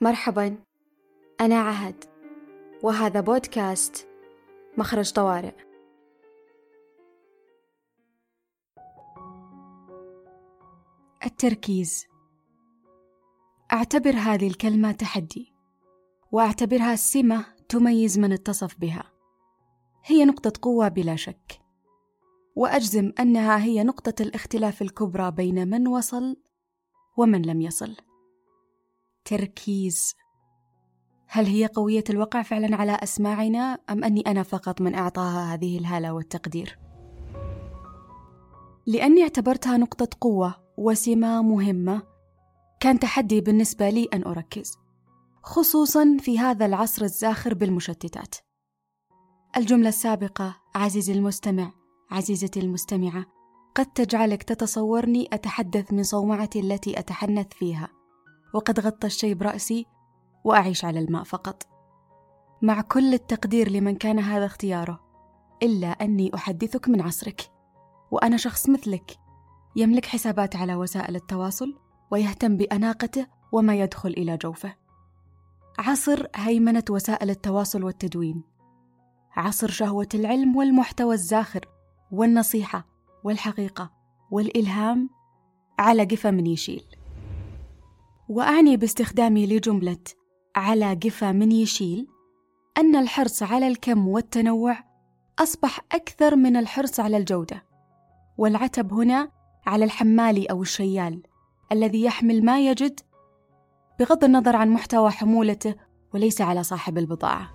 مرحبا أنا عهد وهذا بودكاست مخرج طوارئ. التركيز. أعتبر هذه الكلمة تحدي وأعتبرها سمة تميز من اتصف بها. هي نقطة قوة بلا شك وأجزم أنها هي نقطة الاختلاف الكبرى بين من وصل ومن لم يصل. تركيز هل هي قوية الوقع فعلا على أسماعنا أم أني أنا فقط من أعطاها هذه الهالة والتقدير؟ لأني اعتبرتها نقطة قوة وسمة مهمة كان تحدي بالنسبة لي أن أركز خصوصا في هذا العصر الزاخر بالمشتتات. الجملة السابقة عزيزي المستمع عزيزتي المستمعة قد تجعلك تتصورني أتحدث من صومعتي التي أتحنث فيها. وقد غطى الشيب رأسي وأعيش على الماء فقط. مع كل التقدير لمن كان هذا اختياره إلا أني أحدثك من عصرك وأنا شخص مثلك يملك حسابات على وسائل التواصل ويهتم بأناقته وما يدخل إلى جوفه. عصر هيمنة وسائل التواصل والتدوين. عصر شهوة العلم والمحتوى الزاخر والنصيحة والحقيقة والإلهام على قفا من يشيل. وأعني باستخدامي لجملة على قفا من يشيل أن الحرص على الكم والتنوع أصبح أكثر من الحرص على الجودة. والعتب هنا على الحمالي أو الشيال الذي يحمل ما يجد بغض النظر عن محتوى حمولته وليس على صاحب البضاعة.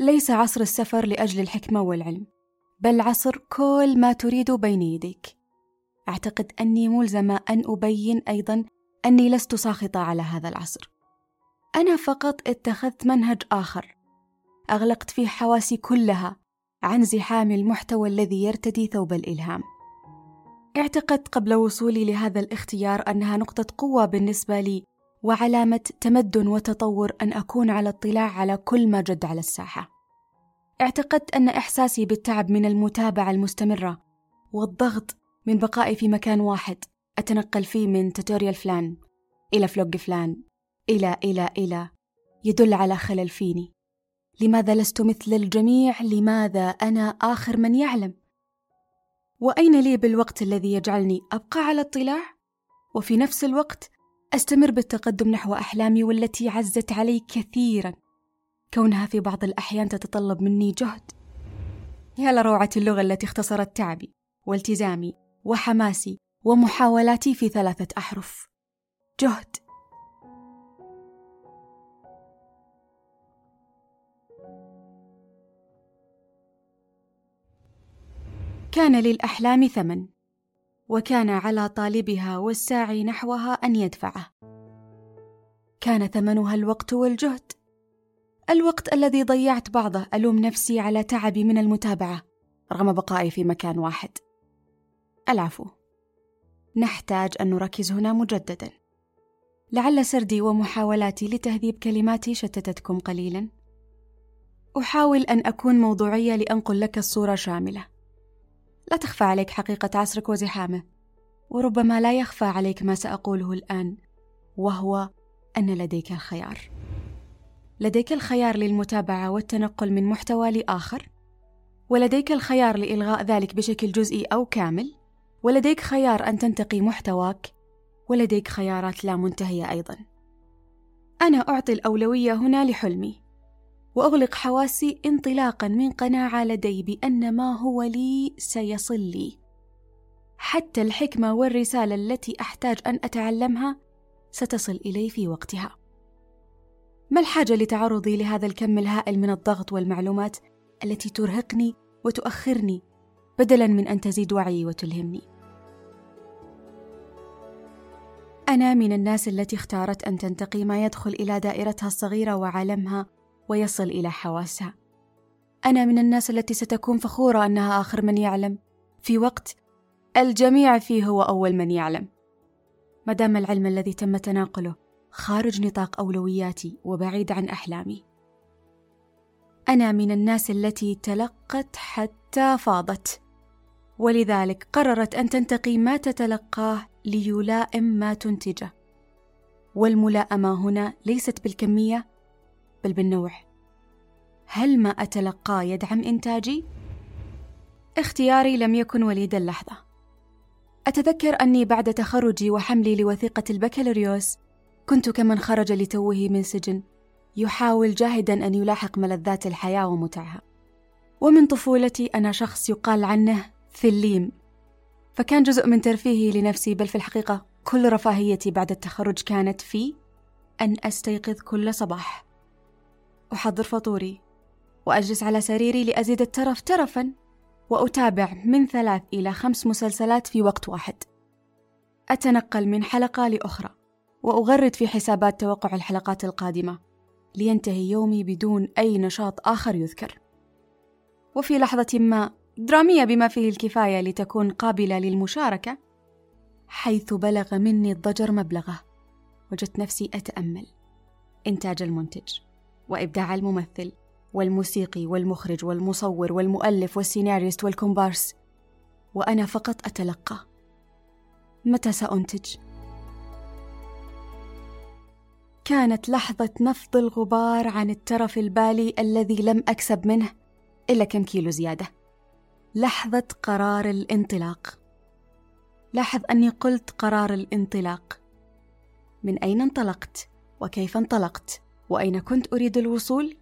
ليس عصر السفر لأجل الحكمة والعلم بل عصر كل ما تريد بين يديك. أعتقد أني ملزمة أن أبين أيضا أني لست ساخطة على هذا العصر. أنا فقط اتخذت منهج آخر. أغلقت فيه حواسي كلها عن زحام المحتوى الذي يرتدي ثوب الإلهام. اعتقدت قبل وصولي لهذا الاختيار أنها نقطة قوة بالنسبة لي وعلامة تمدن وتطور أن أكون على اطلاع على كل ما جد على الساحة. اعتقدت أن إحساسي بالتعب من المتابعة المستمرة والضغط من بقائي في مكان واحد. أتنقل فيه من tutorial فلان إلى vlog فلان إلى إلى إلى. يدل على خلل فيني. لماذا لست مثل الجميع؟ لماذا أنا آخر من يعلم؟ وأين لي بالوقت الذي يجعلني أبقى على اطلاع؟ وفي نفس الوقت أستمر بالتقدم نحو أحلامي والتي عزت علي كثيرا. كونها في بعض الأحيان تتطلب مني جهد. يا لروعة اللغة التي اختصرت تعبي والتزامي. وحماسي ومحاولاتي في ثلاثة أحرف. جهد. كان للأحلام ثمن وكان على طالبها والساعي نحوها أن يدفعه. كان ثمنها الوقت والجهد. الوقت الذي ضيعت بعضه ألوم نفسي على تعبي من المتابعة رغم بقائي في مكان واحد. العفو. نحتاج أن نركز هنا مجددا. لعل سردي ومحاولاتي لتهذيب كلماتي شتتتكم قليلا. أحاول أن أكون موضوعية لأنقل لك الصورة شاملة. لا تخفى عليك حقيقة عصرك وزحامه وربما لا يخفى عليك ما سأقوله الآن وهو أن لديك الخيار. لديك الخيار للمتابعة والتنقل من محتوى لآخر ولديك الخيار لإلغاء ذلك بشكل جزئي أو كامل. ولديك خيار أن تنتقي محتواك ولديك خيارات لا منتهية أيضا. أنا أعطي الأولوية هنا لحلمي وأغلق حواسي انطلاقا من قناعة لدي بأن ما هو لي سيصل لي. حتى الحكمة والرسالة التي أحتاج أن أتعلمها ستصل إلي في وقتها. ما الحاجة لتعرضي لهذا الكم الهائل من الضغط والمعلومات التي ترهقني وتؤخرني بدلا من أن تزيد وعيي وتلهمني. أنا من الناس التي اختارت أن تنتقي ما يدخل إلى دائرتها الصغيرة وعالمها ويصل إلى حواسها. أنا من الناس التي ستكون فخورة أنها آخر من يعلم. في وقت الجميع فيه هو أول من يعلم. ما دام العلم الذي تم تناقله خارج نطاق أولوياتي وبعيد عن أحلامي. أنا من الناس التي تلقت حتى فاضت. ولذلك قررت أن تنتقي ما تتلقاه ليلائم ما تنتجه. والملائمة هنا ليست بالكمية بل بالنوع. هل ما أتلقاه يدعم إنتاجي؟ اختياري لم يكن وليد اللحظة. أتذكر أني بعد تخرجي وحملي لوثيقة البكالوريوس كنت كمن خرج لتوه من سجن يحاول جاهدا أن يلاحق ملذات الحياة ومتعها. ومن طفولتي أنا شخص يقال عنه ثليم فكان جزء من ترفيهي لنفسي بل في الحقيقة كل رفاهيتي بعد التخرج كانت في أن أستيقظ كل صباح. أحضر فطوري وأجلس على سريري لأزيد الترف ترفا وأتابع من ثلاث إلى خمس مسلسلات في وقت واحد. أتنقل من حلقة لأخرى وأغرد في حسابات توقع الحلقات القادمة لينتهي يومي بدون أي نشاط آخر يذكر. وفي لحظة ما درامية بما فيه الكفاية لتكون قابلة للمشاركة حيث بلغ مني الضجر مبلغه وجدت نفسي أتأمل. إنتاج المنتج وإبداع الممثل والموسيقي والمخرج والمصور والمؤلف والسيناريست والكومبارس. وأنا فقط أتلقى. متى سأنتج؟ كانت لحظة نفض الغبار عن الترف البالي الذي لم أكسب منه إلا كم كيلو زيادة. لحظة قرار الانطلاق. لاحظ أني قلت قرار الانطلاق. من أين انطلقت؟ وكيف انطلقت؟ وأين كنت أريد الوصول؟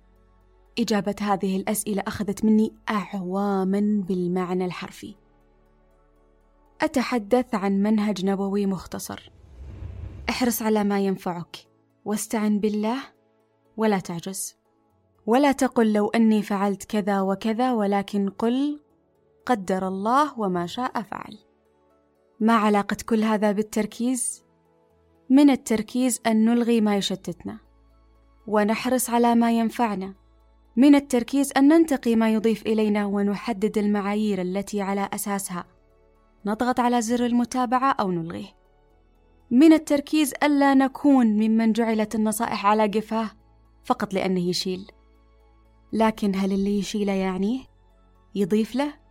إجابة هذه الأسئلة أخذت مني أعواما بالمعنى الحرفي. أتحدث عن منهج نبوي مختصر. احرص على ما ينفعك. واستعن بالله. ولا تعجز. ولا تقل لو أني فعلت كذا وكذا ولكن قل قدر الله وما شاء فعل. ما علاقة كل هذا بالتركيز؟ من التركيز أن نلغي ما يشتتنا ونحرص على ما ينفعنا. من التركيز أن ننتقي ما يضيف إلينا ونحدد المعايير التي على أساسها. نضغط على زر المتابعة أو نلغيه. من التركيز ألا نكون ممن جعلت النصائح على قفاه فقط لأنه يشيل. لكن هل اللي يشيله يعنيه؟ يضيف له؟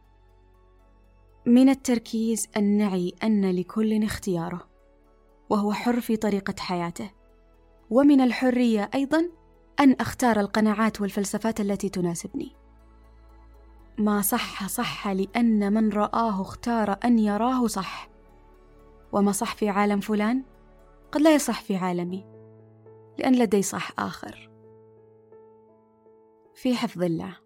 من التركيز ان نعي أن لكل اختياره وهو حر في طريقة حياته. ومن الحرية أيضا أن أختار القناعات والفلسفات التي تناسبني. ما صح صح لأن من رآه اختار أن يراه صح. وما صح في عالم فلان قد لا يصح في عالمي لأن لدي صح آخر. في حفظ الله.